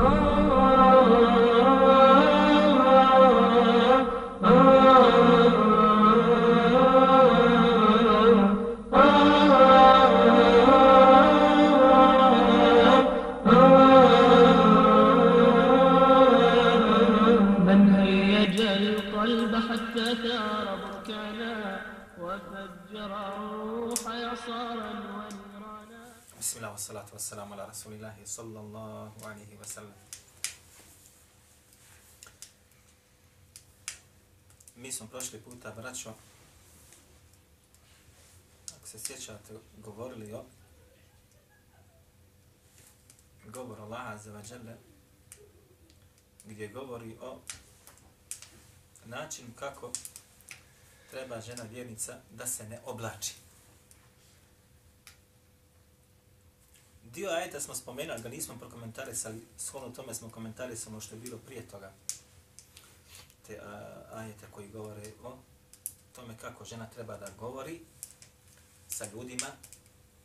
من žena vjernica da se ne oblači. Dio ajeta smo spomenuli, ga nismo prokomentarisali, shodno tome smo komentarisali ono što je bilo prije toga. Te a, ajete koji govore o tome kako žena treba da govori sa ljudima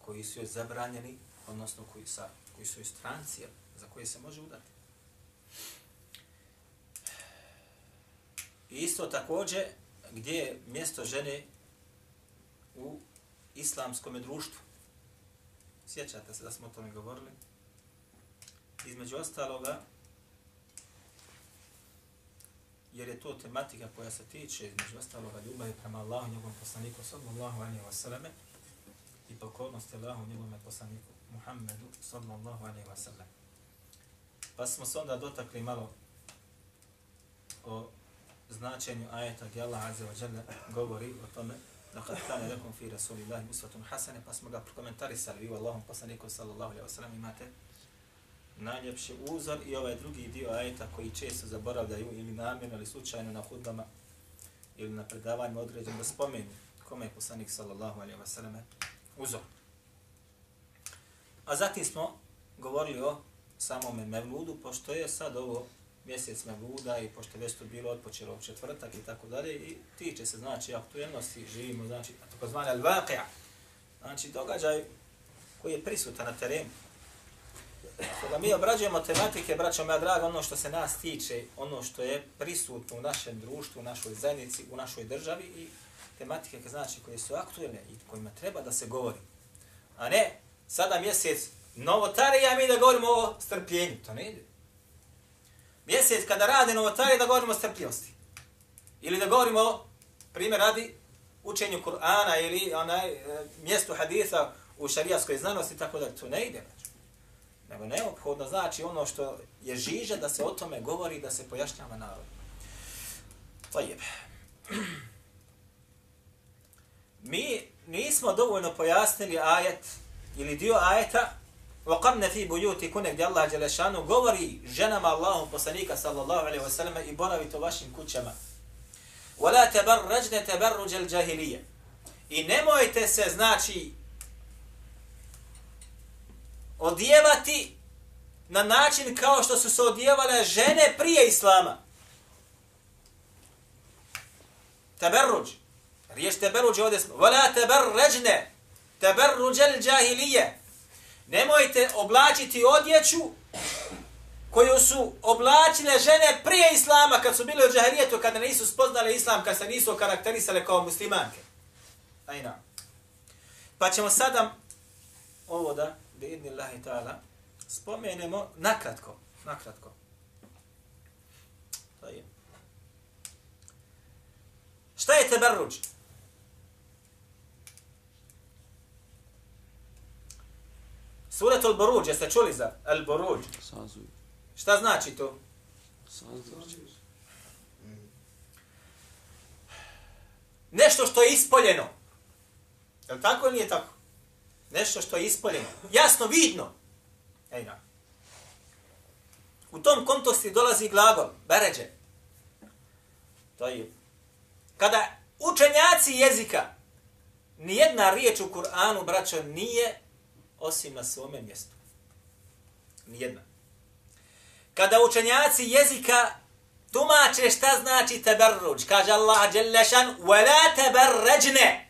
koji su joj zabranjeni, odnosno koji, sa, koji su joj stranci, za koje se može udati. I isto također gdje je mjesto žene u islamskom društvu. Sjećate se da smo o tome govorili? Između ostaloga, jer je to tematika koja se tiče između ostaloga ljubavi prema Allahu, njegovom poslaniku, sallallahu alaihi wa sallame, i pokornosti Allahu, njegovom poslaniku, Muhammedu, sallallahu alaihi wa sallam. Pa smo se onda dotakli malo o značenju ajeta gdje Allah Azza wa Jalla govori o tome لقد كان لكم في رسول الله أسوة حسنة pa smo ga prokomentarisali vi u Allahom poslaniku sallallahu alejhi ve sellem imate najljepši uzor i ovaj drugi dio ajeta koji često zaboravljaju ili namjerno ili slučajno na hudbama ili na predavanjima određen da spomenu kome je poslanik sallallahu alejhi ve sellem uzor. A zatim smo govorili o samome Mevludu, pošto je sad ovo mjesec Mevluda i pošto već to bilo odpočelo u četvrtak i tako dalje i tiče se znači aktuelnosti, živimo znači tako zvane al-vaqia, znači događaj koji je prisutan na terenu. Kada mi obrađujemo tematike, braćo moja draga, ono što se nas tiče, ono što je prisutno u našem društvu, u našoj zajednici, u našoj državi i tematike znači koje su aktuelne i kojima treba da se govori. A ne, sada mjesec novotarija mi da govorimo o strpljenju, to ne ide mjesec kada rade novotarije da govorimo o strpljivosti. Ili da govorimo, primjer radi, učenju Kur'ana ili onaj e, mjestu haditha u šarijaskoj znanosti, tako da to ne ide. Nego neophodno znači ono što je žiža da se o tome govori da se pojašnjava narod. To. Mi nismo dovoljno pojasnili ajet ili dio ajeta وقمنا في بيوتكن gdje Allah Đelešanu govori ženama Allahom poslanika sallallahu alaihi wasallam i boravite u vašim kućama. ولا تبرجن تبرج الجاهلية. I nemojte se, znači, odjevati na način kao što su se odjevale žene prije Islama. Teberruđ. Riješ teberruđ ovdje smo. ولا تبرجن تبرج الجاهلية. Nemojte oblačiti odjeću koju su oblačile žene prije Islama, kad su bile u džaharijetu, kada nisu spoznale Islam, kad se nisu karakterisale kao muslimanke. Ajna. Pa ćemo sada ovo da, bi idni Allahi ta'ala, spomenemo nakratko. Nakratko. To je. Šta je teberruđ? Surat al-Buruđ, jeste čuli za al-Buruđ? Sazuj. Šta znači to? Sazuj. Nešto što je ispoljeno. Je li tako ili nije tako? Nešto što je ispoljeno. Jasno, vidno. Ej, na. U tom kontekstu dolazi glagol, beređe. To je. Kada učenjaci jezika, nijedna riječ u Kur'anu, braćo, nije osim na svome mjestu. Nijedna. Kada učenjaci jezika tumače šta znači teberruđ, kaže Allah Đelešan, وَلَا تَبَرَّجْنَ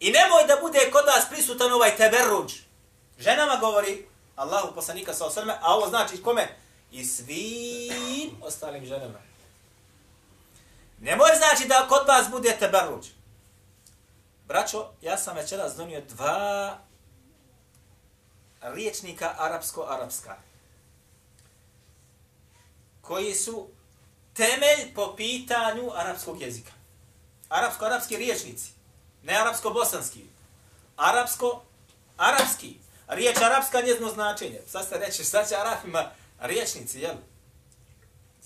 I nemoj da bude kod vas prisutan ovaj teberruđ. Ženama govori Allahu poslanika sa osrme, a ovo znači kome? I svim ostalim ženama. Ne može znači da kod vas bude teberruđ. Braćo, ja sam večeras donio dva riječnika arapsko-arapska koji su temelj po pitanju arapskog jezika. Arapsko-arapski riječnici, ne arapsko-bosanski. Arapsko-arapski. Riječ arapska njezno značenje. Sad ste reći, sad će arapima riječnici, jel?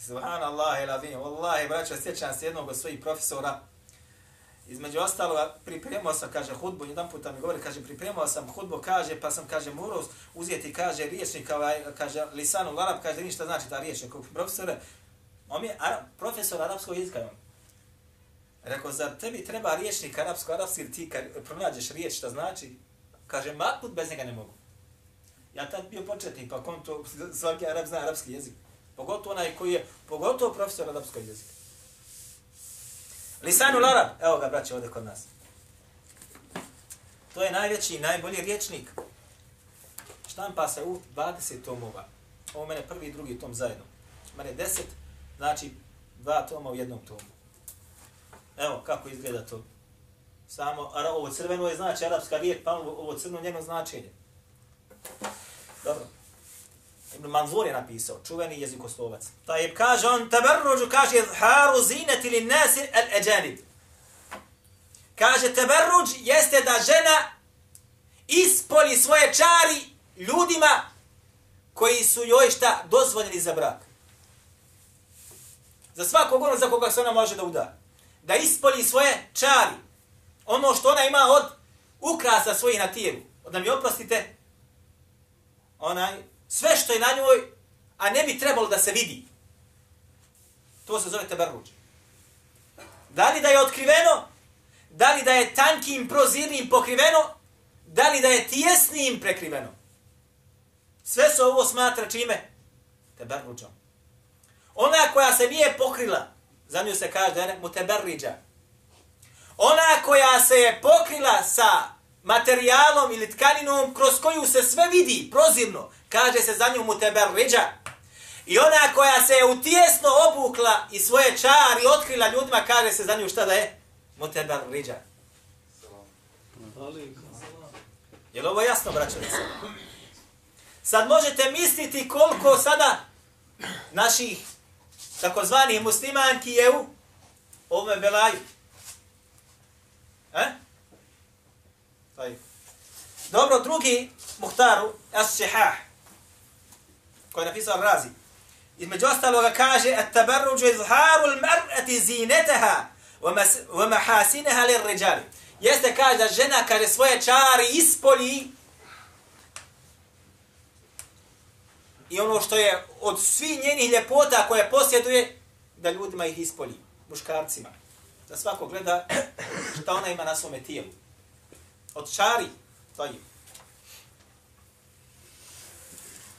Subhanallah, ilazim. Wallahi, braćo, sjećam se jednog od svojih profesora, Između ostalo, pripremao sam, kaže, hudbu, jedan puta mi govori, kaže, pripremao sam hudbu, kaže, pa sam, kaže, morao uzeti, kaže, riječnik, ovaj, kaže, lisanu larab, kaže, ništa znači ta riječnik, profesore, on je arab, profesor arapskog jezika, on. Rekao, zar tebi treba riječnik arapsko-arapski, ili ti kad pronađeš riječ, šta znači? Kaže, maknut bez njega ne mogu. Ja tad bio početnik, pa kom to, svaki arab zna arapski jezik. Pogotovo onaj koji je, pogotovo profesor arapskog jezika. Lisanu Larab, evo ga braće ovdje kod nas. To je najveći i najbolji riječnik. Štampa se u 20 tomova. Ovo mene prvi i drugi tom zajedno. Mene 10, znači dva toma u jednom tomu. Evo kako izgleda to. Samo, ovo crveno je znači arapska riječ, pa ovo crno njeno značenje. Ibn Manzur je napisao, čuveni jezikoslovac. Taj kaže on, tabarruđu kaže, haru zinati li nasi al eđanib. Kaže, tabarruđ jeste da žena ispoli svoje čari ljudima koji su joj šta dozvoljeni za brak. Za svakog ono za koga se ona može da uda. Da ispoli svoje čari. Ono što ona ima od ukrasa svojih na tijelu. Da mi oprostite, onaj sve što je na njoj, a ne bi trebalo da se vidi. To se zove teberruđ. Da li da je otkriveno, da li da je tankim prozirnim pokriveno, da li da je tjesnim prekriveno. Sve se ovo smatra čime? Teberruđom. Ona koja se nije pokrila, za nju se kaže da je mu. Ona koja se je pokrila sa materijalom ili tkaninom kroz koju se sve vidi prozirno, kaže se za nju muteberriđa. I ona koja se je utjesno obukla i svoje čari otkrila ljudima, kaže se za nju šta da je? Muteberriđa. Je li ovo jasno, braćo? Sad možete misliti koliko sada naših takozvanih muslimanki je u ovome belaju. E? Dobro, drugi muhtaru, as-sihah koji je napisao Razi. Između ostaloga kaže at-tabarruj izharu al-mar'ati zinataha wa mahasinaha lir-ređali. Jeste kaže da žena kaže svoje čari ispoli i ono što je od svih njenih ljepota koje posjeduje da ljudima ih ispoli, muškarcima. Da svako gleda šta ona ima na svome tijelu Od čari, to je.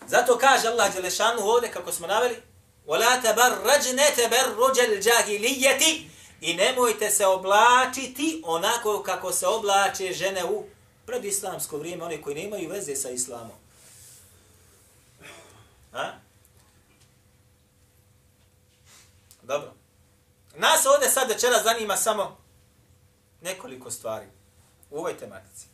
Zato kaže Allah Đelešanu ovdje, kako smo naveli, وَلَا تَبَرَّجْنَ تَبَرُّجَ الْجَاهِلِيَّةِ I nemojte se oblačiti onako kako se oblače žene u predislamsko vrijeme, one koji nemaju veze sa islamom. Ha? Dobro. Nas ovdje sad večera zanima samo nekoliko stvari u ovoj tematici.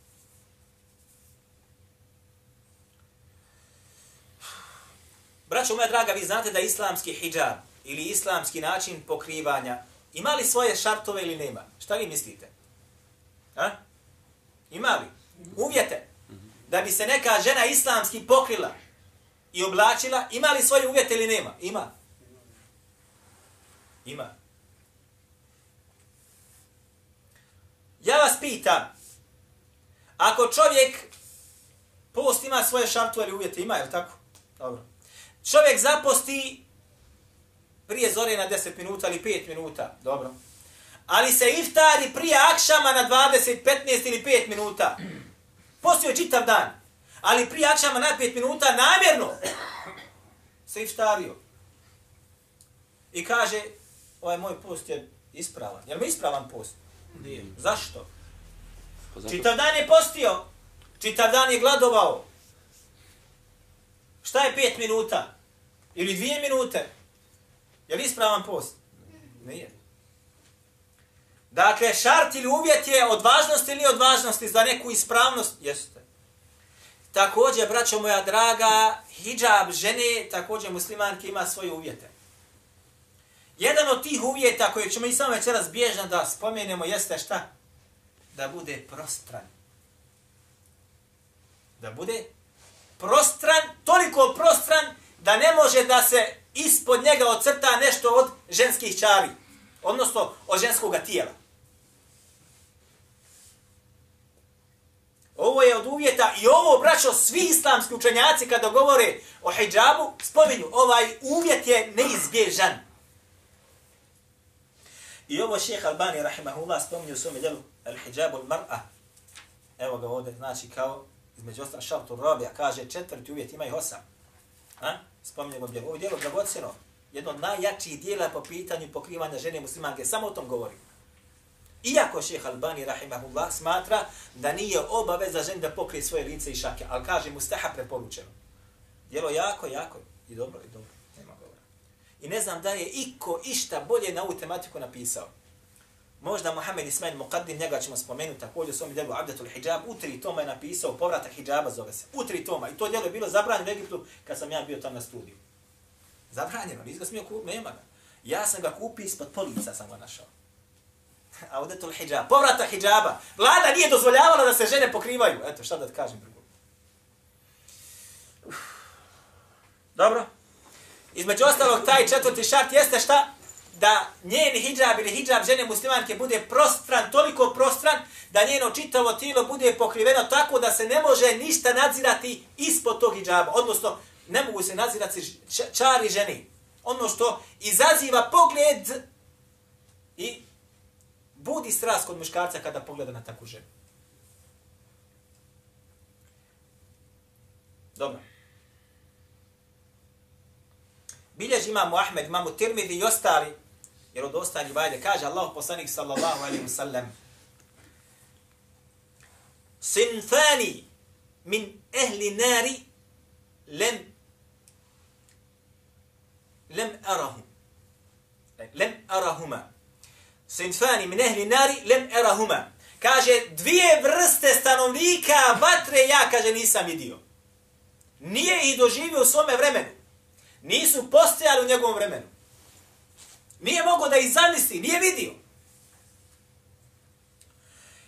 Braćo moja draga, vi znate da islamski hijab ili islamski način pokrivanja ima li svoje šartove ili nema? Šta vi mislite? A? Ima li? Uvjete. Da bi se neka žena islamski pokrila i oblačila, ima li svoje uvjete ili nema? Ima. Ima. Ja vas pitam, ako čovjek post ima svoje šartove ili uvjete, ima, je tako? Dobro. Čovjek zaposti prije zore na 10 minuta ili 5 minuta, dobro. Ali se iftari prije akšama na 20, 15 ili 5 minuta. Postio čitav dan. Ali prije akšama na 5 minuta namjerno se iftario. I kaže, ovaj moj post je ispravan. Jel mi ispravan post? Nije. Zašto? Pa zato... Čitav dan je postio. Čitav dan je gladovao. Šta je pet minuta? Ili dvije minute? Je li ispravan post? Nije. Dakle, šart ili uvjet je od važnosti ili od važnosti za neku ispravnost? Jeste. Također, braćo moja draga, hijab žene, također muslimanke ima svoje uvjete. Jedan od tih uvjeta koje ćemo i samo večeras bježno da spomenemo jeste šta? Da bude prostran. Da bude prostran, toliko prostran da ne može da se ispod njega ocrta nešto od ženskih čari. Odnosno, od ženskog tijela. Ovo je od uvjeta i ovo, braćo, svi islamski učenjaci kada govore o hijabu, spominju, ovaj uvjet je neizbježan. I ovo šeha Albani, rahimahullah, spominju u svome djelu al-hijabu al-mar'a. Evo ga ovdje, znači kao, između ostala šaltu robija, kaže četvrti uvjet, ima ih osam. A? Spominju ga. Ovo djelo dragocjeno, jedno od najjačijih dijela po pitanju pokrivanja žene muslimanke, samo o tom govori. Iako šeha Albani, rahimahullah, smatra da nije obaveza žen da pokrije svoje lice i šake, ali kaže mu staha preporučeno. Djelo jako, jako i dobro, i dobro. Nema govora. I ne znam da je iko išta bolje na ovu tematiku napisao. Možda Mohamed Ismail Muqaddim, njega ćemo spomenuti također u svom djelu Abdatul Hijab, u tri toma je napisao povratak hijaba zove se. U tri toma. I to djelo je bilo zabranjeno u Egiptu kad sam ja bio tamo na studiju. Zabranjeno, nisam ga smio kupiti, nema ga. Ja sam ga kupio ispod polica, sam ga našao. Audetul hijab, povrata hijaba. Vlada nije dozvoljavala da se žene pokrivaju. Eto, šta da ti kažem drugo. Dobro. Između ostalog, taj četvrti šart jeste šta? Da njen hijab ili hijab žene muslimanke bude prostran, toliko prostran, da njeno čitavo tijelo bude pokriveno tako da se ne može ništa nadzirati ispod tog hijaba. Odnosno, ne mogu se nadzirati čari ženi. Ono što izaziva pogled i budi strast kod muškarca kada pogleda na takvu ženu. Dobro. Bilježi imamo Ahmed, imamo Tirmidhi i ostali, jer od ostalih vajde, kaže Allah poslanik sallallahu alaihi wasallam, Sinfani min ehli nari lem lem arahum. Lem arahuma sinfani min ehli nari lem arahuma Kaže, dvije vrste stanovnika vatre ja, kaže, nisam vidio. Nije ih doživio u svome vremenu. Nisu postojali u njegovom vremenu. Nije mogo da ih zamisli, nije vidio.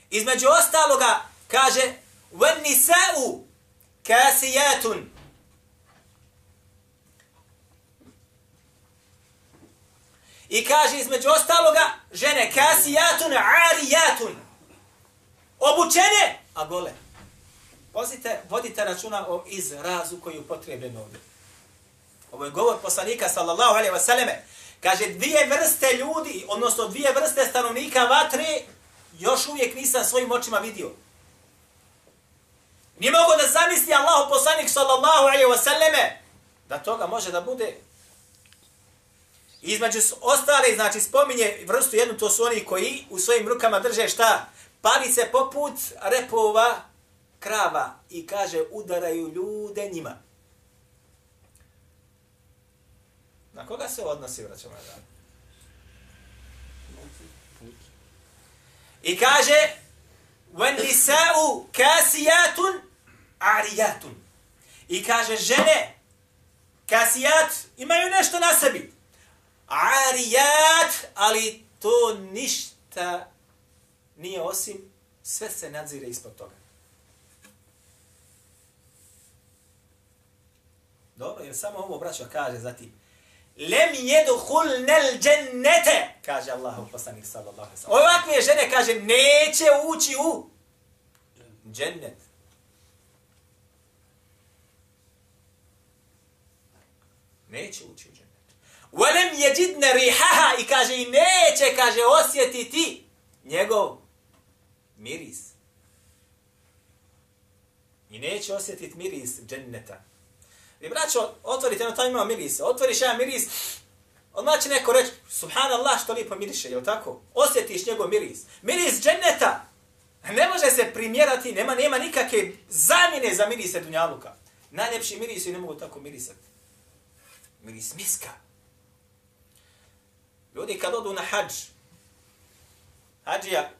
Između ostaloga, kaže, wen nisa'u I kaže između ostaloga, žene kasijatun, arijatun. Obučene, a gole. Pozite, vodite računa o izrazu koji je upotrebljen ovdje. Ovo je govor poslanika, sallallahu alaihi wasallame. Kaže, dvije vrste ljudi, odnosno dvije vrste stanovnika vatre, još uvijek nisam svojim očima vidio. Nije mogu da zamisli Allah poslanik, sallallahu alaihi wasallame, da toga može da bude Između ostale, znači, spominje vrstu jednu, to su oni koji u svojim rukama drže šta? Palice poput repova krava i kaže udaraju ljude njima. Na koga se odnosi, vraćamo draga? I kaže when nisa'u kasiyatun ariyatun. I kaže žene kasiyat imaju nešto na sebi arijat, ali to ništa nije osim, sve se nadzire ispod toga. Dobro, jer samo ovo braćo kaže zatim. Lem jedu nel džennete, kaže Allah u poslanih sallallahu alaihi sallam. Ovakve žene kaže, neće ući u džennet. Neće ući u džennet. Velem jeđidne rihaha i kaže i neće, kaže, osjetiti njegov miris. I neće osjetiti miris dženneta. Vi braćo, otvorite, ono tamo ima miris. Otvoriš jedan miris, odmah će neko reći, subhanallah, što lijepo miriše, je tako? Osjetiš njegov miris. Miris dženneta ne može se primjerati, nema nema nikakve zamjene za mirise Dunjaluka. Najljepši mirisi ne mogu tako mirisati. Miris miska. Ljudi kad odu na hađ, hađija,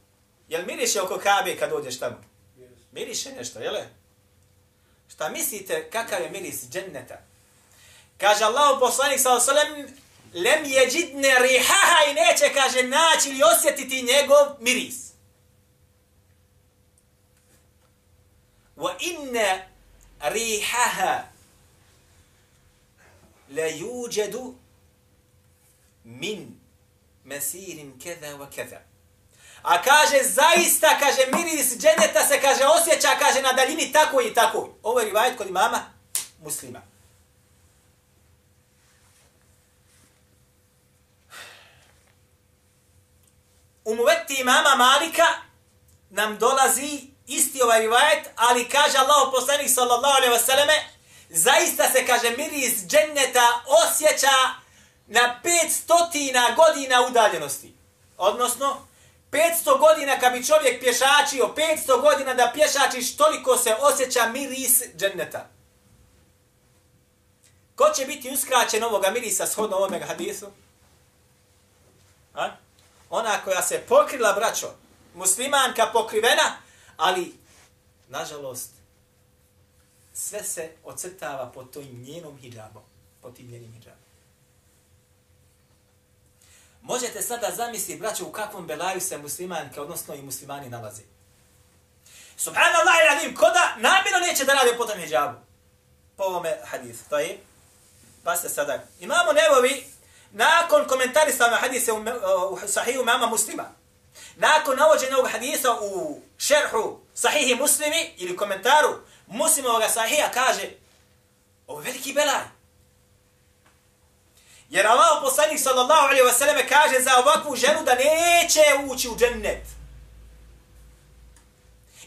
jel miriše oko Kabe kad dođeš tamo? Miriše nešto, jele? Šta mislite kakav je miris dženneta? Kaže Allah poslanik sa osalem, lem je džidne rihaha i neće, kaže, naći ili osjetiti njegov miris. Wa inna rihaha la yuđedu min mesirin keda wa keda. A kaže, zaista, kaže, miris dženeta se, kaže, osjeća, kaže, na daljini tako i tako. Ovo je rivajet kod imama muslima. U muveti imama Malika nam dolazi isti ovaj rivajet, ali kaže Allah poslanik sallallahu alaihi wasallame, zaista se, kaže, miris dženeta osjeća na 500 godina udaljenosti. Odnosno, 500 godina kad bi čovjek pješačio, 500 godina da pješačiš, toliko se osjeća miris dženneta. Ko će biti uskraćen ovoga mirisa shodno ovome hadisu? A? Ona koja se pokrila, braćo, muslimanka pokrivena, ali, nažalost, sve se ocrtava pod tim njenom hijabom, pod tim njenim hijabom. Možete sada zamisliti, braćo, u kakvom belaju se muslimanke, odnosno i muslimani nalaze. Subhanallah i radim, ko da namjerno neće da radi potom tom hijabu. Po ovome hadithu, to je. Pa ste sada. Imamo nevovi, nakon komentarisanja hadise u, u sahihu mama muslima, nakon navođenja ovog hadisa u šerhu sahihi muslimi ili komentaru muslimovog sahija kaže, ovo je veliki belaj. Jer Allah poslanik sallallahu alaihi wasallam kaže za ovakvu ženu da neće ući u džennet.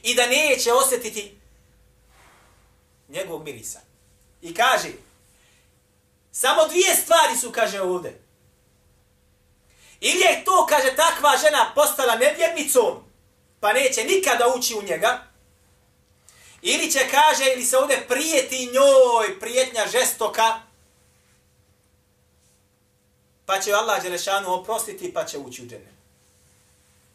I da neće osjetiti njegovog mirisa. I kaže, samo dvije stvari su, kaže ovdje. Ili je to, kaže, takva žena postala nevjernicom, pa neće nikada ući u njega, ili će, kaže, ili se ovdje prijeti njoj, prijetnja žestoka, pa će Allah Đelešanu oprostiti pa će ući u džene.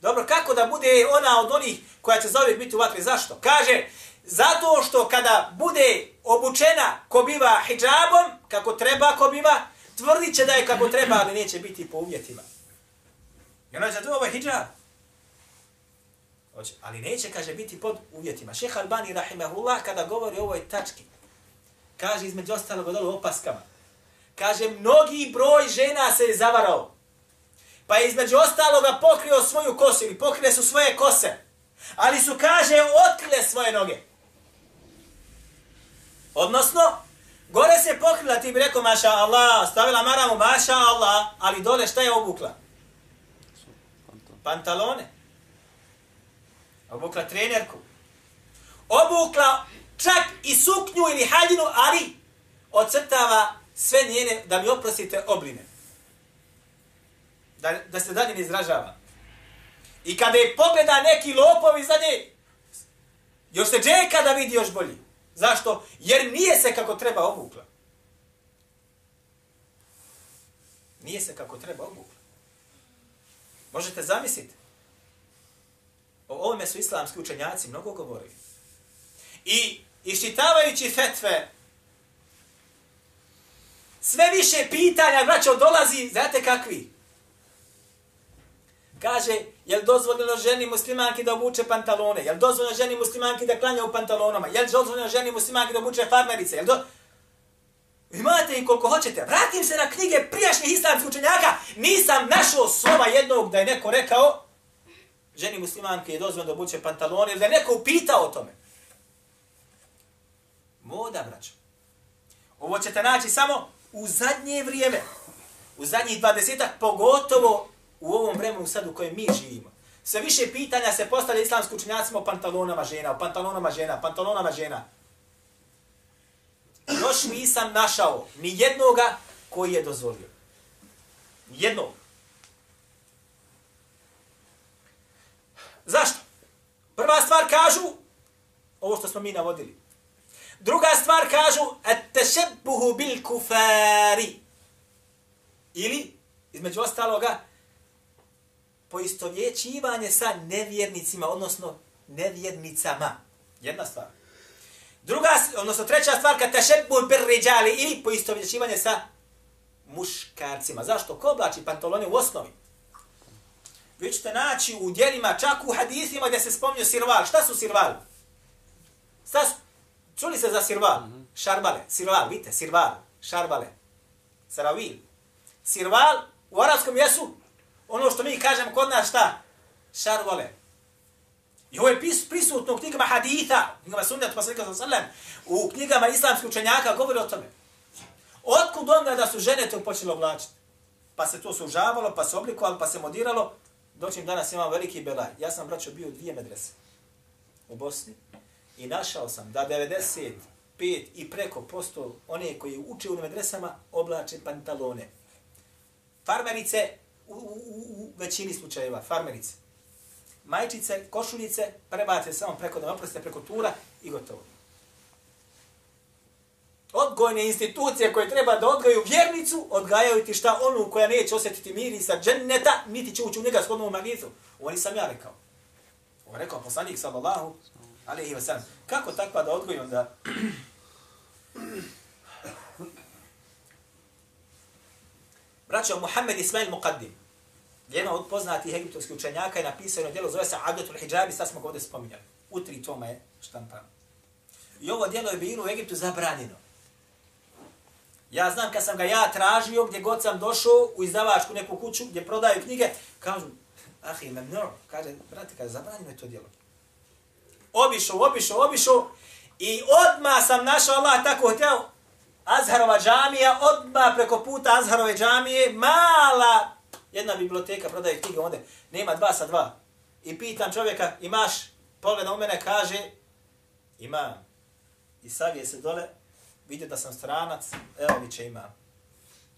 Dobro, kako da bude ona od onih koja će zauvijek biti u vatri? Zašto? Kaže, zato što kada bude obučena ko biva hijabom, kako treba ko biva, tvrdit će da je kako treba, ali neće biti po uvjetima. I ona će to ovo je hijab. Oće, ali neće, kaže, biti pod uvjetima. Šeha Albani, rahimahullah, kada govori o ovoj tački, kaže između ostalog od opaskama, Kaže, mnogi broj žena se je zavarao. Pa je između ostaloga pokrio svoju kosu ili pokrile su svoje kose. Ali su, kaže, otkrile svoje noge. Odnosno, gore se pokrila, ti bi rekao, maša Allah, stavila maramu, maša Allah, ali dole šta je obukla? Pantalone. Obukla trenerku. Obukla čak i suknju ili haljinu, ali ocrtava sve njene, da mi oprostite, obline. Da, da se dalje ne izražava. I kada je pogleda neki lopovi iza nje, još se džeka da vidi još bolji. Zašto? Jer nije se kako treba obukla. Nije se kako treba obukla. Možete zamisliti. O ovome su islamski učenjaci mnogo govorili. I iščitavajući fetve sve više pitanja, braćo, dolazi, znate kakvi? Kaže, je li dozvoljeno ženi muslimanki da obuče pantalone? Je li dozvoljeno ženi muslimanki da klanja u pantalonama? Je li dozvoljeno ženi muslimanki da obuče farmerice? Je li do... Imate i koliko hoćete. Vratim se na knjige prijašnjih islamskih učenjaka. Nisam našao slova jednog da je neko rekao ženi muslimanki je dozvoljeno da obuče pantalone ili da je neko upitao o tome. Moda, braćo. Ovo ćete naći samo u zadnje vrijeme, u zadnjih dvadesetak, pogotovo u ovom vremenu sad u kojem mi živimo. Sve više pitanja se postavlja islamsku učenjacima o pantalonama žena, o pantalonama žena, pantalonama žena. Još nisam našao ni jednoga koji je dozvolio. Jednog. Zašto? Prva stvar kažu, ovo što smo mi navodili, Druga stvar kažu, at-tešebbuhu bil kufari. Ili, između ostaloga, poistovjećivanje sa nevjernicima, odnosno nevjernicama. Jedna stvar. Druga, odnosno treća stvar, kad tešebbuhu bil riđali, ili poistovjećivanje sa muškarcima. Zašto? Ko oblači pantalone u osnovi? Vi ćete naći u djelima, čak u hadisima gdje se spominju sirval. Šta su sirval? Šta su? Čuli se za sirval? Mm -hmm. Šarbale. Sirval, vidite, sirval. Šarbale. Saravil. Sirval u arabskom jesu ono što mi kažemo kod nas šta? Šarbale. I ovo je pis, prisutno u knjigama haditha, u knjigama sunnata, pa sallam, sallam, u knjigama islamskih učenjaka govori o tome. Otkud onda da su žene to počele oblačiti? Pa se to sužavalo, pa se oblikovalo, pa se modiralo. Doćim danas imam veliki belaj. Ja sam, braćo, bio u dvije medrese u Bosni i našao sam da 95 i preko posto one koji uče u medresama oblače pantalone. Farmerice u, u, u većini slučajeva, farmerice. Majčice, košuljice, prebate samo preko da oproste preko tura i gotovo. Odgojne institucije koje treba da odgaju vjernicu, odgajaju ti šta onu koja neće osjetiti mirisa dženneta, niti će ući u njega shodnom magicu. Ovo nisam ja rekao. Ovo rekao poslanik sallallahu alaihi wa sallam. Kako takva da odgoji onda? Braćo, Muhammed Ismail Muqaddim, jedan od poznatih egiptovskih učenjaka je napisao jedno djelo, zove se Agatul Hijabi, sad smo ga ovdje spominjali. U tri toma je štampano. I ovo djelo je bilo u Egiptu zabranjeno. Ja znam kad sam ga ja tražio, gdje god sam došao u izdavačku neku kuću gdje prodaju knjige, kažu, ah, imam kaže, brate, kaže, zabranjeno je to djelo. Obišao, obišao, obišao i odma sam našao Allah tako htio, Azharova džamija, odma preko puta Azharove džamije, mala jedna biblioteka prodaje knjige onda, nema dva sa dva. I pitam čovjeka, imaš, pogleda u mene, kaže, imam. I savije se dole, vidio da sam stranac, evo mi će ima.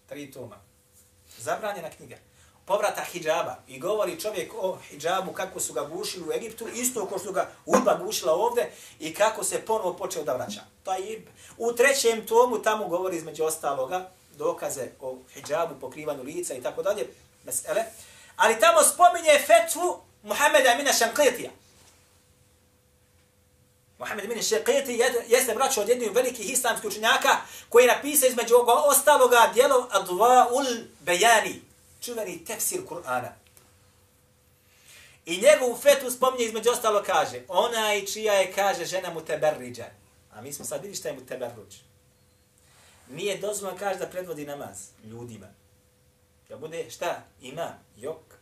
Tri toma. Zabranjena knjiga. Povrata hijjaba. I govori čovjek o hijjabu, kako su ga gušili u Egiptu, isto kao što ga udba gušila ovde i kako se ponovo počeo da vraća. To je u trećem tomu tamo govori između ostaloga dokaze o hijjabu, pokrivanju lica i tako dalje, mesele. Ali tamo spominje fetvu Muhammeda Amina Šankletija. Mohamed Amin Šeqeti jeste braćo od jednih velikih islamskih učenjaka koji je napisao između ostaloga dijelo Adva'ul Bejani, čuveni tefsir Kur'ana. I njegovu fetu spominje između ostalo kaže, ona i čija je, kaže, žena mu teberriđa. A mi smo sad vidjeli šta je mu teberruđ. Nije dozvoljeno, kaže, da predvodi namaz ljudima. Da bude šta? Ima. Jok.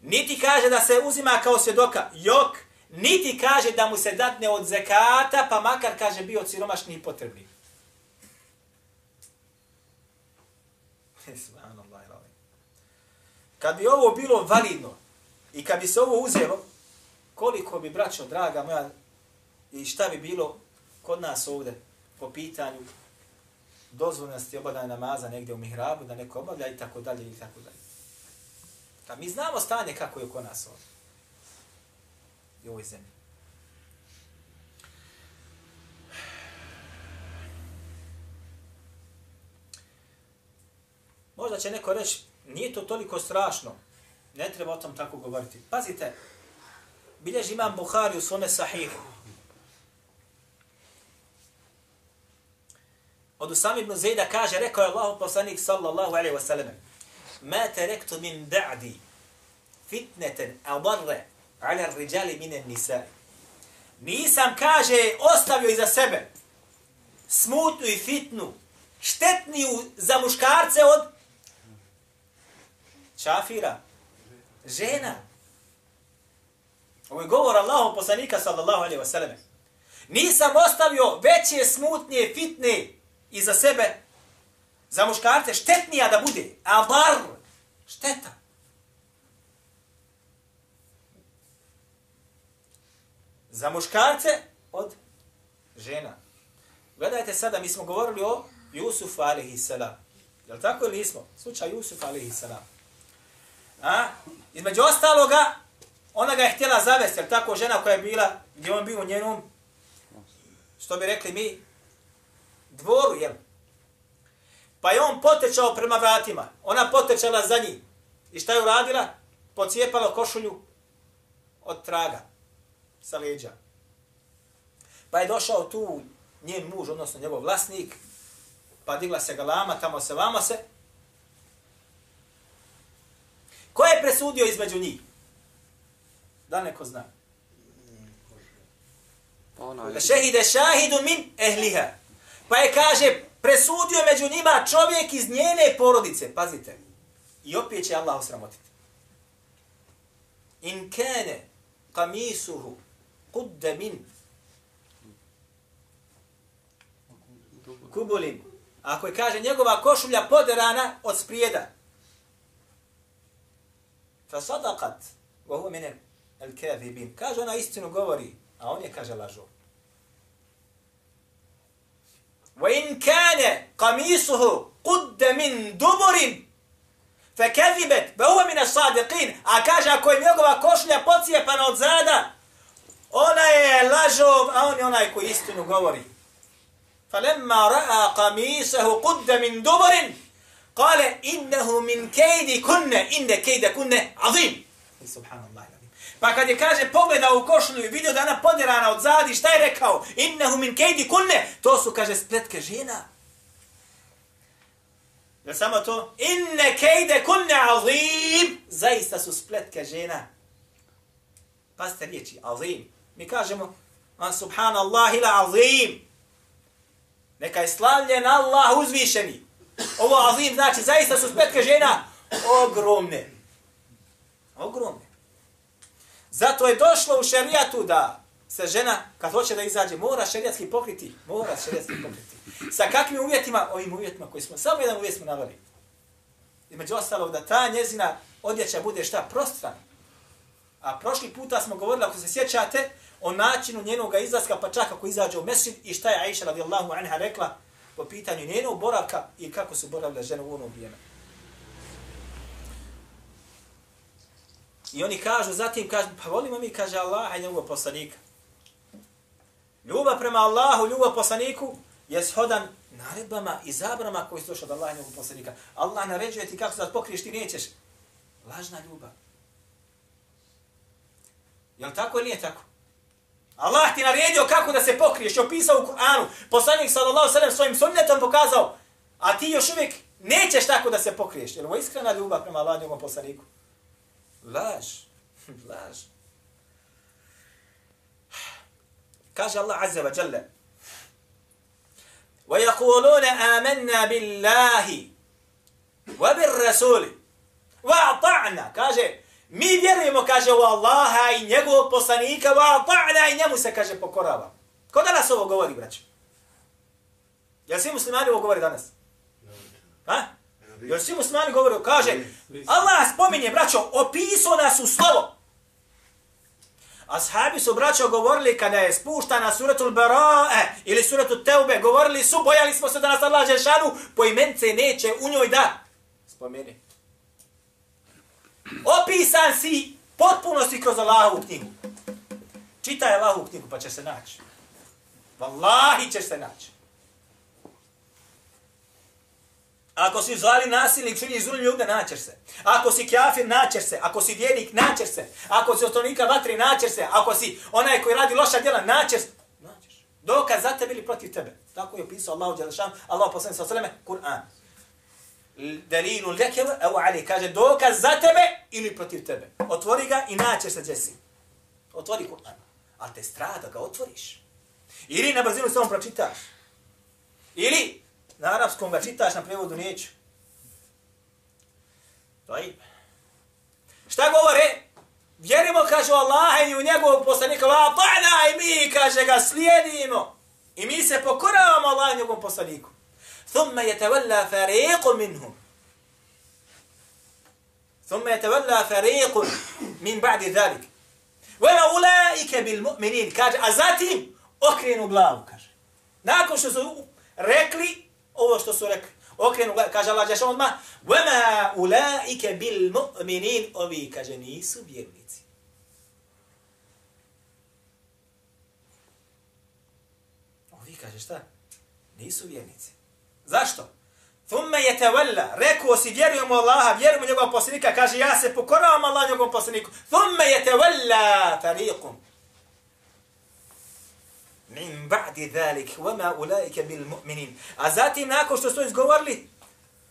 Niti kaže da se uzima kao svjedoka. Jok niti kaže da mu se datne od zekata, pa makar kaže bio siromašni i potrebni. Kad bi ovo bilo validno i kad bi se ovo uzelo, koliko bi, braćo, draga moja, i šta bi bilo kod nas ovde po pitanju dozvoljnosti obavljanja namaza negdje u mihrabu, da neko obavlja i tako dalje i tako dalje. Da mi znamo stanje kako je kod nas ovdje i ovoj zemlji. Možda će neko reći, nije to toliko strašno, ne treba o tom tako govoriti. Pazite, bilježi imam Buhari u svome sahihu. Od Usam ibn Zejda kaže, rekao je Allah poslanik sallallahu alaihi wa sallam, ma terektu min da'di fitneten adarre ala rijali mine nisa. Nisam, kaže, ostavio iza sebe smutnu i fitnu, štetniju za muškarce od čafira, žena. Ovo je govor Allahom poslanika sallallahu alaihi wasallam. Nisam ostavio veće, smutnije, fitne iza sebe za muškarce, štetnija da bude. A bar, šteta. za muškarce od žena. Gledajte sada, mi smo govorili o Jusufu alaihi salam. Jel tako ili nismo? Slučaj Jusufa alaihi salam. A? Između ostaloga, ona ga je htjela zavesti, jer tako žena koja je bila, gdje on bio u njenom, što bi rekli mi, dvoru, jel? Pa je on potečao prema vratima. Ona potečala za njim. I šta je uradila? Pocijepala košulju od traga sa leđa. Pa je došao tu njen muž, odnosno njegov vlasnik, pa digla se galama, tamo se, vama se. Ko je presudio između njih? Da neko zna. Pa ona je... Šehide šahidu min ehliha. Pa je kaže, presudio među njima čovjek iz njene porodice. Pazite. I opet će Allah osramotiti. In kane kamisuhu kudde min kubulin. Ako je kaže njegova košulja poderana od sprijeda. Fasadakat, vohu mene el kevibin. Kaže, ona istinu govori, a on je, kaže, lažo. Wa in kane kamisuhu kudde min duburin, fe kevibet, vohu mene sadiqin, a kaže, ako je njegova košlja pocijepana od zada, ona je lažo, a on je onaj koji istinu govori. Falemma ra'a kamisahu kudde min duburin, min kejdi kunne, inde kejde kunne, azim. I subhanallah. Pa kad je kaže pogledao u košinu i vidio da je ona poderana od zadi, šta je rekao? Innehu min kejdi kunne. To su, kaže, spletke žena. Ne samo to. Inne kejde kunne azim. Zaista su spletke žena. Pazite riječi, azim. Mi kažemo, an subhanallah ila azim. Neka je slavljen Allah uzvišeni. Ovo azim znači zaista su spletke žena ogromne. Ogromne. Zato je došlo u šerijatu da se žena, kad hoće da izađe, mora šerijatski pokriti. Mora šerijatski pokriti. Sa kakvim uvjetima? Ovim uvjetima koji smo, samo jedan uvjet smo navali. I među ostalog da ta njezina odjeća bude šta? Prostran. A prošli puta smo govorili, ako se sjećate, o načinu njenog izlaska, pa čak ako izađe u mesid i šta je Aisha radijallahu anha rekla po pitanju njenog boravka i kako su boravile žene u ono vrijeme. I oni kažu, zatim kažu, pa volimo mi, kaže Allah i njegovog poslanika. Ljubav prema Allahu, ljubav poslaniku je shodan naredbama i zabrama koji su došli od Allaha i njegovog poslanika. Allah naređuje ti kako se da pokriješ, ti nećeš. Lažna ljubav. Je li tako ili nije tako? Allah ti naredio kako da se pokriješ, je opisao u Kur'anu. Poslanik sallallahu sallam svojim sunnetom pokazao, a ti još uvijek nećeš tako da se pokriješ. Je li ovo iskrena ljubav prema Allah i njegov poslaniku? Laž. Laž. Kaže Allah Azza wa Jalla. ويقولون آمنا بالله وبالرسول وأطعنا kaže mi vjerujemo kaže u Allaha i njegovog poslanika wa ata'na i njemu se kaže pokorava. Ko danas ovo govori braćo? Jel svi muslimani ovo govori danas? Ha? Jel svi muslimani govori, kaže, Allah spominje, braćo, opisao nas u slovo. Ashabi su, braćo, govorili kada je spuštana suratul Bara'e ili suratul Teube, govorili su, bojali smo se da nas Allah Žešanu po imence neće u njoj da spomeni. Opisan si potpuno si kroz Allahovu knjigu. Čitaj Allahovu knjigu pa će se naći. Wallahi ćeš se naći. Ako si zvali nasilnik, čini zulmi ljude, naćeš se. Ako si kjafir, naćeš se. Ako si vjernik, naćeš se. Ako si ostronika vatri, naćeš se. Ako si onaj koji radi loša djela, naćeš se. Naćeš. Dokaz za tebe ili protiv tebe. Tako je opisao Allah Đelešan, Allah poslani sa sveme, Kur'an. Dalilu lekev, evo Ali, kaže dokaz za tebe ili protiv tebe. Otvori ga i naćeš se džesi. Otvori Kur'an. Ali te strada ga otvoriš. Ili na brzinu samo pročitaš. Ili na arapskom ga čitaš na prevodu neću. Doj. Šta govore? Vjerimo, kaže Allah i u njegovog poslanika, va pa i mi, kaže ga, slijedimo. I mi se pokoravamo Allah i njegovom poslaniku. ثم يتولى فريق منهم. ثم يتولى فريق من بعد ذلك. وأولئك بالمؤمنين. كاج أزاتهم. أكرنوا بلاو كاج. ناكو شو سو ركلي أو شو سو ركلي أكرنوا بلاو. كاج الله جاشون ما. وما أولئك بالمؤمنين. أوي كاج نيسو بيرنيتي أوي كاج شتا. نيسو Zašto? Thumme je tevella, rekao si vjerujemo Allaha, vjerujemo njegovom poslanika, kaže ja se pokoravam Allah njegovom poslaniku. Thumme je tevella tariqum. Min ba'di dhalik, vama ulaike bil mu'minin. A zatim, nakon što su izgovorili,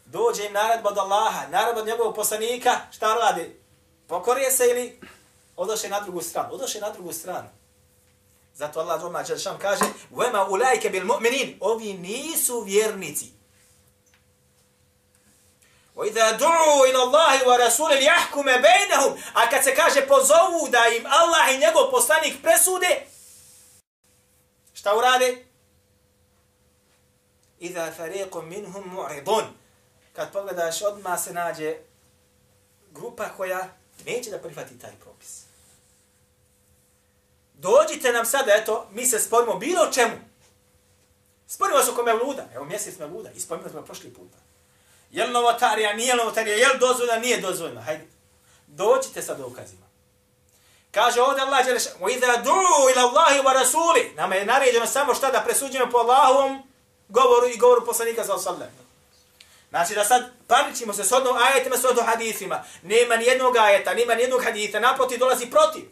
dođe im naredba od Allaha, naredba od njegovog poslanika, šta radi? Pokorije se ili odoše na drugu stranu? Odoše na drugu stranu. Zato Allah doma Đelšan kaže وَمَا أُولَيْكَ بِالْمُؤْمِنِينَ Ovi nisu vjernici. وَإِذَا دُعُوا إِلَى اللَّهِ وَرَسُولِ لِيَحْكُمَ بَيْنَهُمْ A kad se kaže pozovu da im Allah i njegov poslanik presude, šta urade? إِذَا فَرِيقٌ مِنْهُمْ مُعْرِضُونَ Kad pogledaš, odmah se nađe grupa koja neće da prihvati taj propis. Dođite nam sada, eto, mi se sporimo bilo čemu. Sporimo se oko Mevluda. Evo mjesec Mevluda. I sporimo smo prošli puta. Je li novotarija, nije li novotarija, je li dozvoljna, nije dozvoljna. Hajde. Dođite sa dokazima. Kaže ovdje Allah je rešao, وَإِذَا دُعُوا إِلَى اللَّهِ وَرَسُولِ Nama je naređeno samo šta da presuđujemo po Allahovom govoru i govoru poslanika za osallam. Znači da sad paničimo se s odnom ajetima, s odnom hadithima. Nema ni jednog ajeta, nema ni jednog haditha, naproti dolazi protiv.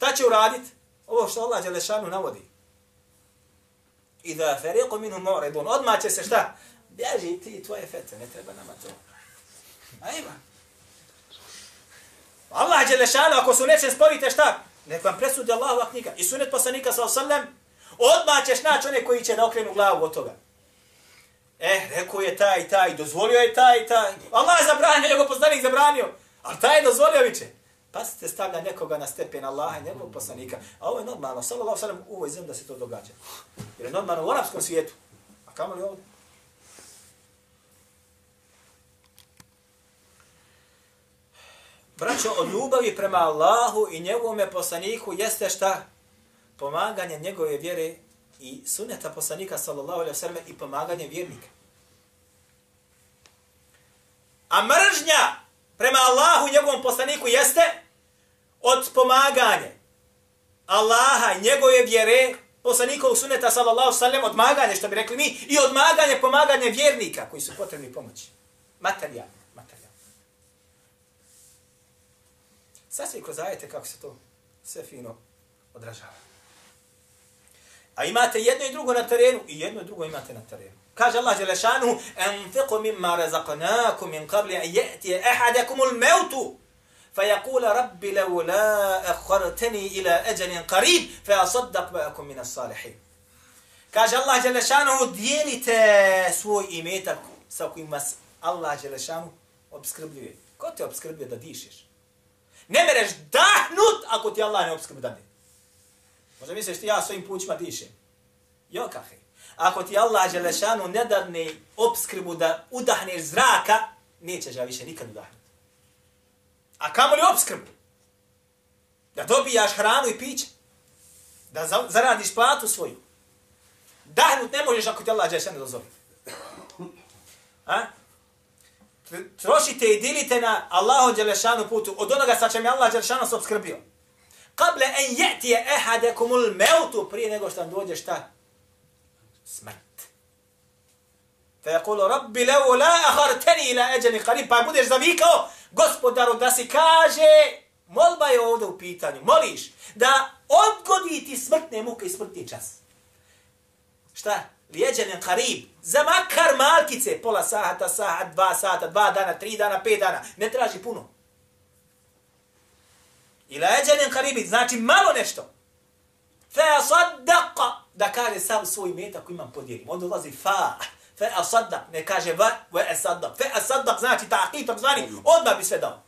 Šta će uradit? Ovo što Allah Đelešanu navodi. I da feriqu minu mu'ridun. Odmah će se šta? Bježi ti tvoje fete, ne treba nama to. Ajma. Allah Đelešanu, ako su nečem sporite šta? Nek vam presudi Allahova knjiga. I sunet poslanika sa osallam, odmah ćeš naći one koji će da okrenu glavu od toga. Eh, rekao je taj, taj, dozvolio je taj, taj. Allah je zabranio, njegov poslanik zabranio. Ali taj je dozvolio viće. Pa se stavlja nekoga na stepen Allaha i njegovog poslanika. A ovo je normalno, sallallahu sallam, u ovoj zemlji da se to događa. Jer je normalno u arapskom svijetu. A kamo li ovdje? Braćo, od ljubavi prema Allahu i njegovome poslaniku jeste šta? Pomaganje njegove vjere i suneta poslanika sallallahu alaihi sallam i pomaganje vjernika. A mržnja prema Allahu i njegovom poslaniku jeste od pomaganje Allaha i njegove vjere poslanikovog suneta sallallahu sallam odmaganje, što bi rekli mi, i odmaganje, pomaganje vjernika koji su potrebni pomoći. Materijalno. Materijalno. Sad svi kroz ajete kako se to sve fino odražava. A imate jedno i drugo na terenu i jedno i drugo imate na terenu. Kaže Allah Đelešanu, أنفقوا مما رزقناكم من قبل أن يأتي أحدكم الموت فيقول ربي لولا أخرتني إلى أجل قريب فأصدق وأكون من الصالحين. كاج الله جل شانه ديلت سو إيميتك سكوي مس الله جل شانه أبسكرب لي. كنت أبسكرب لي نمرش ده نوت أكو تي الله نأبسكرب دني. ماذا ميسش تي يا سوين بوش ما ديشة. يا كاخي. Ako ti Allah Želešanu ne dadne obskrbu da udahneš zraka, nećeš ga više nikad udahnuti. A kamo li obskrbu? Da dobijaš hranu i piće. Da zaradiš platu svoju. Dahnut ne možeš ako ti Allah Želešanu dozove. A? Trošite i dilite na Allahu Đelešanu putu od onoga sa čem je Allah Đelešanu se obskrbio. Kable en jetije ehadekumul meutu prije nego što vam dođe šta? Smrt. Fe yakulu rabbi law la akhartani ila eđeni qarib. Pa budeš zavikao gospodaru da si kaže molba je ovdje u pitanju. Moliš da odgodi ti smrtne muke i smrtni čas. Šta? Lijeđenen qarib? Za makar malkice pola sata sat dva sata dva dana tri dana pet dana. Ne traži puno. Ila eđenen qarib znači malo nešto. Fe saddaqa da kaže sam svoj metak koji imam podijelim onda ulazi fa fa asaddak, ne kaže va, ve asaddak. Fa asaddak znači ta'qid, tako zvani, odmah bi sve dao.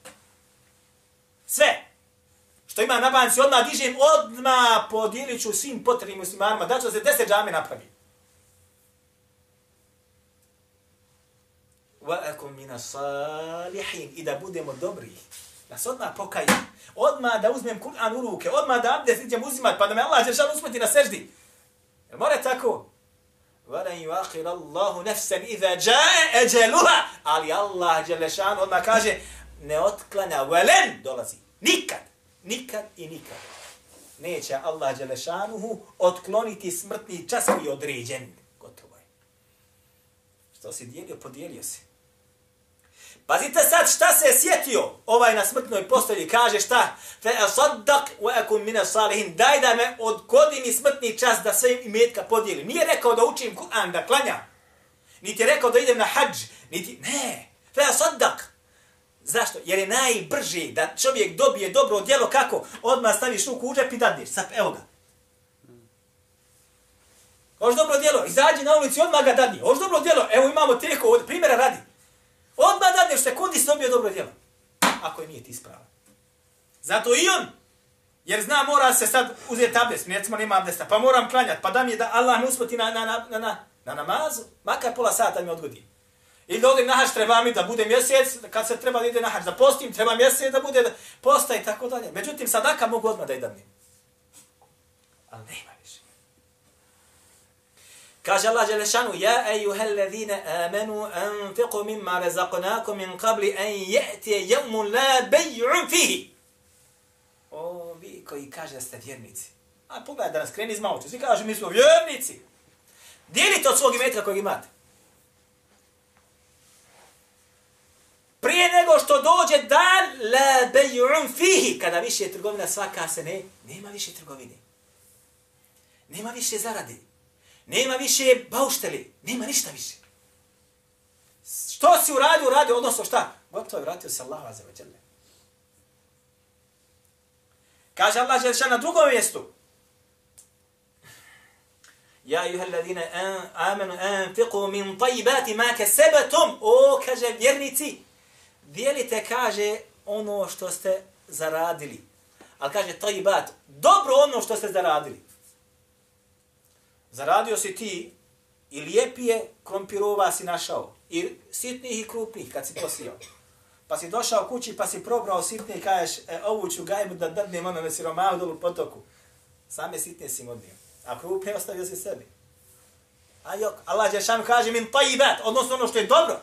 Sve. Što ima na banci, odmah dižem, odmah podijelit ću svim potrebnim muslimanima, da ću se deset džame napravi. وَأَكُمْ مِنَ الصَّالِحِينَ. I da budemo dobri. Da se odmah pokajem. Odmah da uzmem Kur'an u ruke. Odmah da abdest idem uzimat, pa da me Allah će šal na seždi. Jel mora tako? Vala i vahir Allahu nefsem iza džaje eđeluha. Ali Allah Đelešan odmah kaže ne otklanja velen dolazi. Nikad. Nikad i nikad. Neće Allah Đelešanuhu otkloniti smrtni čas koji je određen. Gotovo je. Što si dijelio, podijelio si. Pazite sad šta se je sjetio ovaj na smrtnoj postelji, kaže šta? Fe asaddaq wa akun min salihin. Daj da me odgodi mi smrtni čas da sve imetka podijelim. Nije rekao da učim Kur'an, da klanjam. Niti je rekao da idem na hađ. Niti, ne. Fe asaddaq. Zašto? Jer je najbrži da čovjek dobije dobro djelo kako? Odmah staviš ruku u džep i dadneš. Sad, evo ga. Hoš dobro djelo, izađi na ulici, odmah ga dadni. Hoš dobro djelo, evo imamo teko, od primjera radi. Odmah dadneš sekundi si dobio dobro djelo. Ako je nije ti ispravan. Zato i on, jer zna mora se sad uzeti abdest, recimo nema abdesta, pa moram klanjati, pa da mi je da Allah ne uspoti na, na, na, na, na, na namazu, makar pola sata mi odgodi. Ili da odem na hač, treba mi da bude mjesec, kad se treba da ide na hač, da postim, treba mjesec da bude posta i tako dalje. Međutim, sadaka mogu odmah da idem. Ali nema. Kaže Allah Đelešanu, Ja ejuhel ladhine amenu anfiqu mimma razaqnakum min qabli an je'tije jevmu la bej'un fihi. O, vi koji kaže da ste vjernici. A pogledaj da nas kreni iz mauča. Svi kaže, mi smo vjernici. Dijelite od svog imetka kojeg imate. Prije nego što dođe dan la bej'un fihi, kada više je trgovina svaka se ne, nema više trgovine. Nema više zarade. Nema više baušteli. Nema ništa više. Što si uradio, uradio, odnosno šta? Gotovo je vratio se Allah za veđele. Kaže Allah Želešan na drugom mjestu. Ja juha alladine amenu anfiqu min tajibati ma kesebetum. O, kaže vjernici, dijelite, kaže, ono što ste zaradili. Ali kaže tajibat, dobro ono što ste zaradili. Zaradio si ti i lijepije krompirova si našao. I sitnih i krupnih kad si posijao. Pa si došao kući pa si probrao sitne i kažeš e, ovu ću gajbu da drnem ono na siromahu dolu potoku. Same sitne si modnio. A krupne ostavio si sebi. A jok, Allah Đešan kaže min tajibat, odnosno ono što je dobro.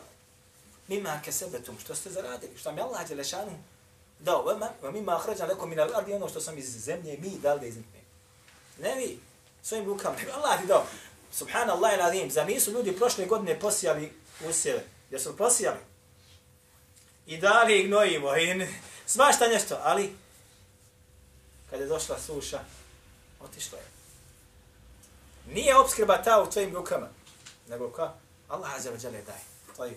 Mima ke sebetum, što ste zaradili. Što mi Allah Đešanu dao. Vama mima ahređan leko min al ardi ono što sam iz zemlje mi dal da iznikne. Ne vi, svojim rukama. Allah ti dao. Subhanallah il adim. Za nisu ljudi prošle godine posijali usjeve. Jesu li posijali? I dali ih gnojivo. I svašta nešto. Ali, kada je došla suša, otišlo je. Nije obskrba ta u tvojim rukama. Nego ka? Allah azza wa jalla daj. Tvoji.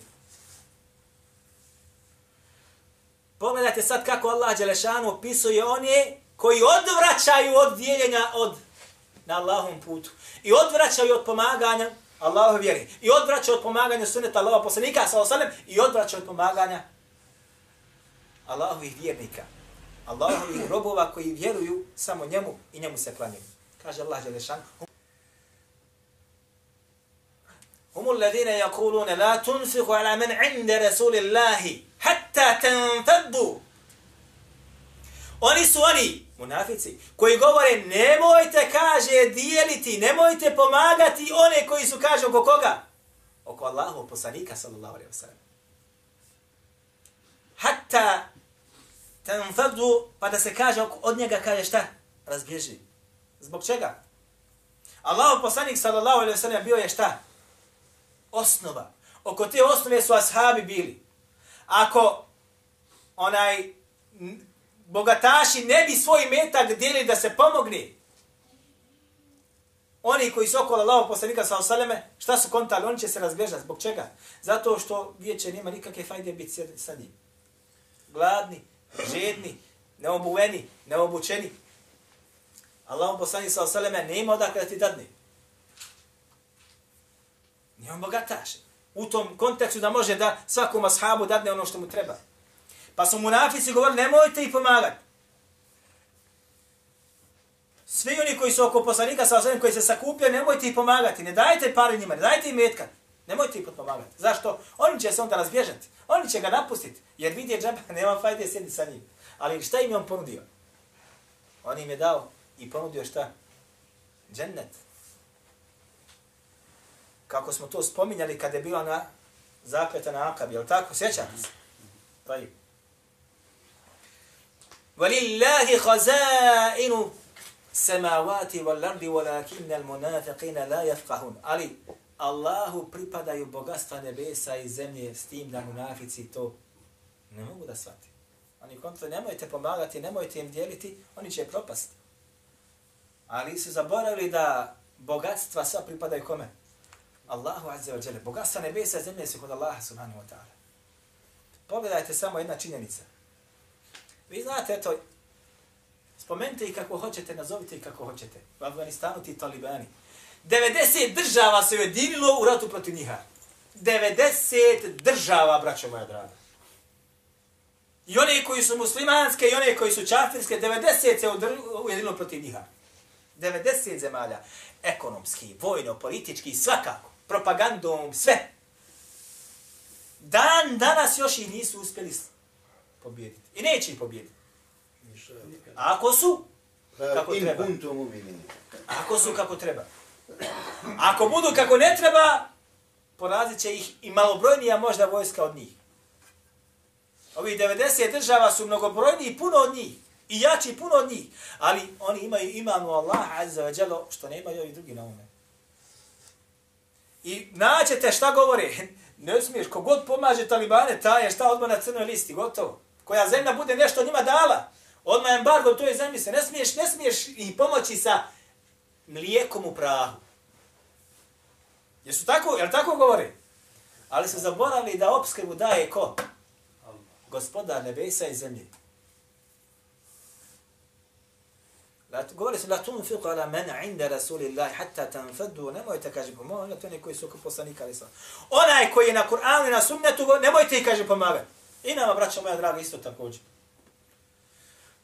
Pogledajte sad kako Allah Đelešanu opisuje one koji odvraćaju od dijeljenja od na Allahom putu. I odvraćaju od pomaganja Allahove vjeri. I odvraćaju od pomaganja sunneta Allahova poslanika, sallam, i odvraćaju od pomaganja Allahovih vjernika. Allahovih robova koji vjeruju samo njemu i njemu se klanjuju. Kaže Allah Đelešan. هم الذين يقولون لا تنفقوا على من عند رسول الله حتى تنفضوا Oni su oni, munafici, koji govore nemojte, kaže, dijeliti, nemojte pomagati one koji su, kaže, oko koga? Oko Allahu, poslanika, sallallahu alaihi wa sallam. Hatta tanfadu, pa da se kaže od njega, kaže šta? Razbježi. Zbog čega? Allahu poslanik, sallallahu alaihi wa sallam, bio je šta? Osnova. Oko te osnove su ashabi bili. Ako onaj bogataši ne bi svoj metak dijeli da se pomogne. Oni koji su okolo Allaho poslanika sa osaleme, šta su kontali? Oni će se razbježati. Zbog čega? Zato što vijeće nema nikakve fajde biti sa njim. Gladni, žedni, neobuveni, neobučeni. Allahov poslanik sa osaleme nema odakle da ti dadne. Nije on bogataš. U tom kontekstu da može da svakom ashabu dadne ono što mu treba. Pa su munafici govorili, nemojte ih pomagati. Svi oni koji su oko poslanika sa osvijem, koji se sakupljaju, nemojte ih pomagati. Ne dajte pare njima, ne dajte im metka. Nemojte ih pomagati. Zašto? Oni će se onda razbježati. Oni će ga napustiti. Jer vidje džaba, nema fajde sjedi sa njim. Ali šta im je on ponudio? On im je dao i ponudio šta? Džennet. Kako smo to spominjali kada je bila na zakleta na Akab, je li tako? Sjećate se? Pa. ولله خزائن السماوات والارض ولكن المنافقين لا يفقهون علي Allahu pripadaju bogatstva nebesa i zemlje s tim da munafici to ne mogu da shvati. Oni kontra, nemojte pomagati, nemojte im dijeliti, oni će propasti. Ali su zaboravili da bogatstva sva pripadaju kome? Allahu azza wa jalla. Bogatstva nebesa i zemlje su kod Allaha subhanahu wa ta'ala. Pogledajte samo jedna činjenica. Vi znate, eto, spomenite i kako hoćete, nazovite i kako hoćete. U Afganistanu ti talibani. 90 država se ujedinilo u ratu protiv njiha. 90 država, braćo moja draga. I one koji su muslimanske i one koji su čafirske, 90 se ujedinilo protiv njiha. 90 zemalja. Ekonomski, vojno, politički, svakako. Propagandom, sve. Dan danas još i nisu uspjeli pobijediti. I neće ih pobijediti. Ako su, kako treba. Ako su kako treba. Ako budu kako ne treba, porazit će ih i malobrojnija možda vojska od njih. Ovi 90 država su mnogobrojniji puno od njih. I jači puno od njih. Ali oni imaju imanu Allah azza wa jalo što ne imaju i drugi na ume. I naćete šta govore. Ne smiješ, kogod pomaže talibane, ta je šta odmah na crnoj listi, gotovo. Koja zemlja bude nešto njima dala. Odmah embargo toj zemlji se ne smiješ, ne smiješ ih pomoći sa mlijekom u prahu. Jesu tako, jel tako govori? Ali se zaboravili da opskrbu daje ko? Gospodar nebesa i zemlje. Govori se, la tunfiqu ala men inda rasulillahi hatta tanfaddu, nemojte, kaže, pomogati oni koji su oko poslanika, ali Onaj koji je na Kur'anu i na sunnetu, nemojte ih, kaže, pomagati. I nama, braćo moja draga, isto također.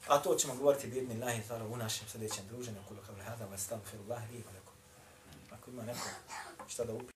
A to ćemo govoriti bidni lahi tala u našem sljedećem druženju. Kulu kavle hada, vas tamo firu lahi i valjako. Ako ima neko šta da upije.